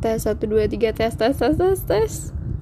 tes satu dua tiga tes tes tes tes tes.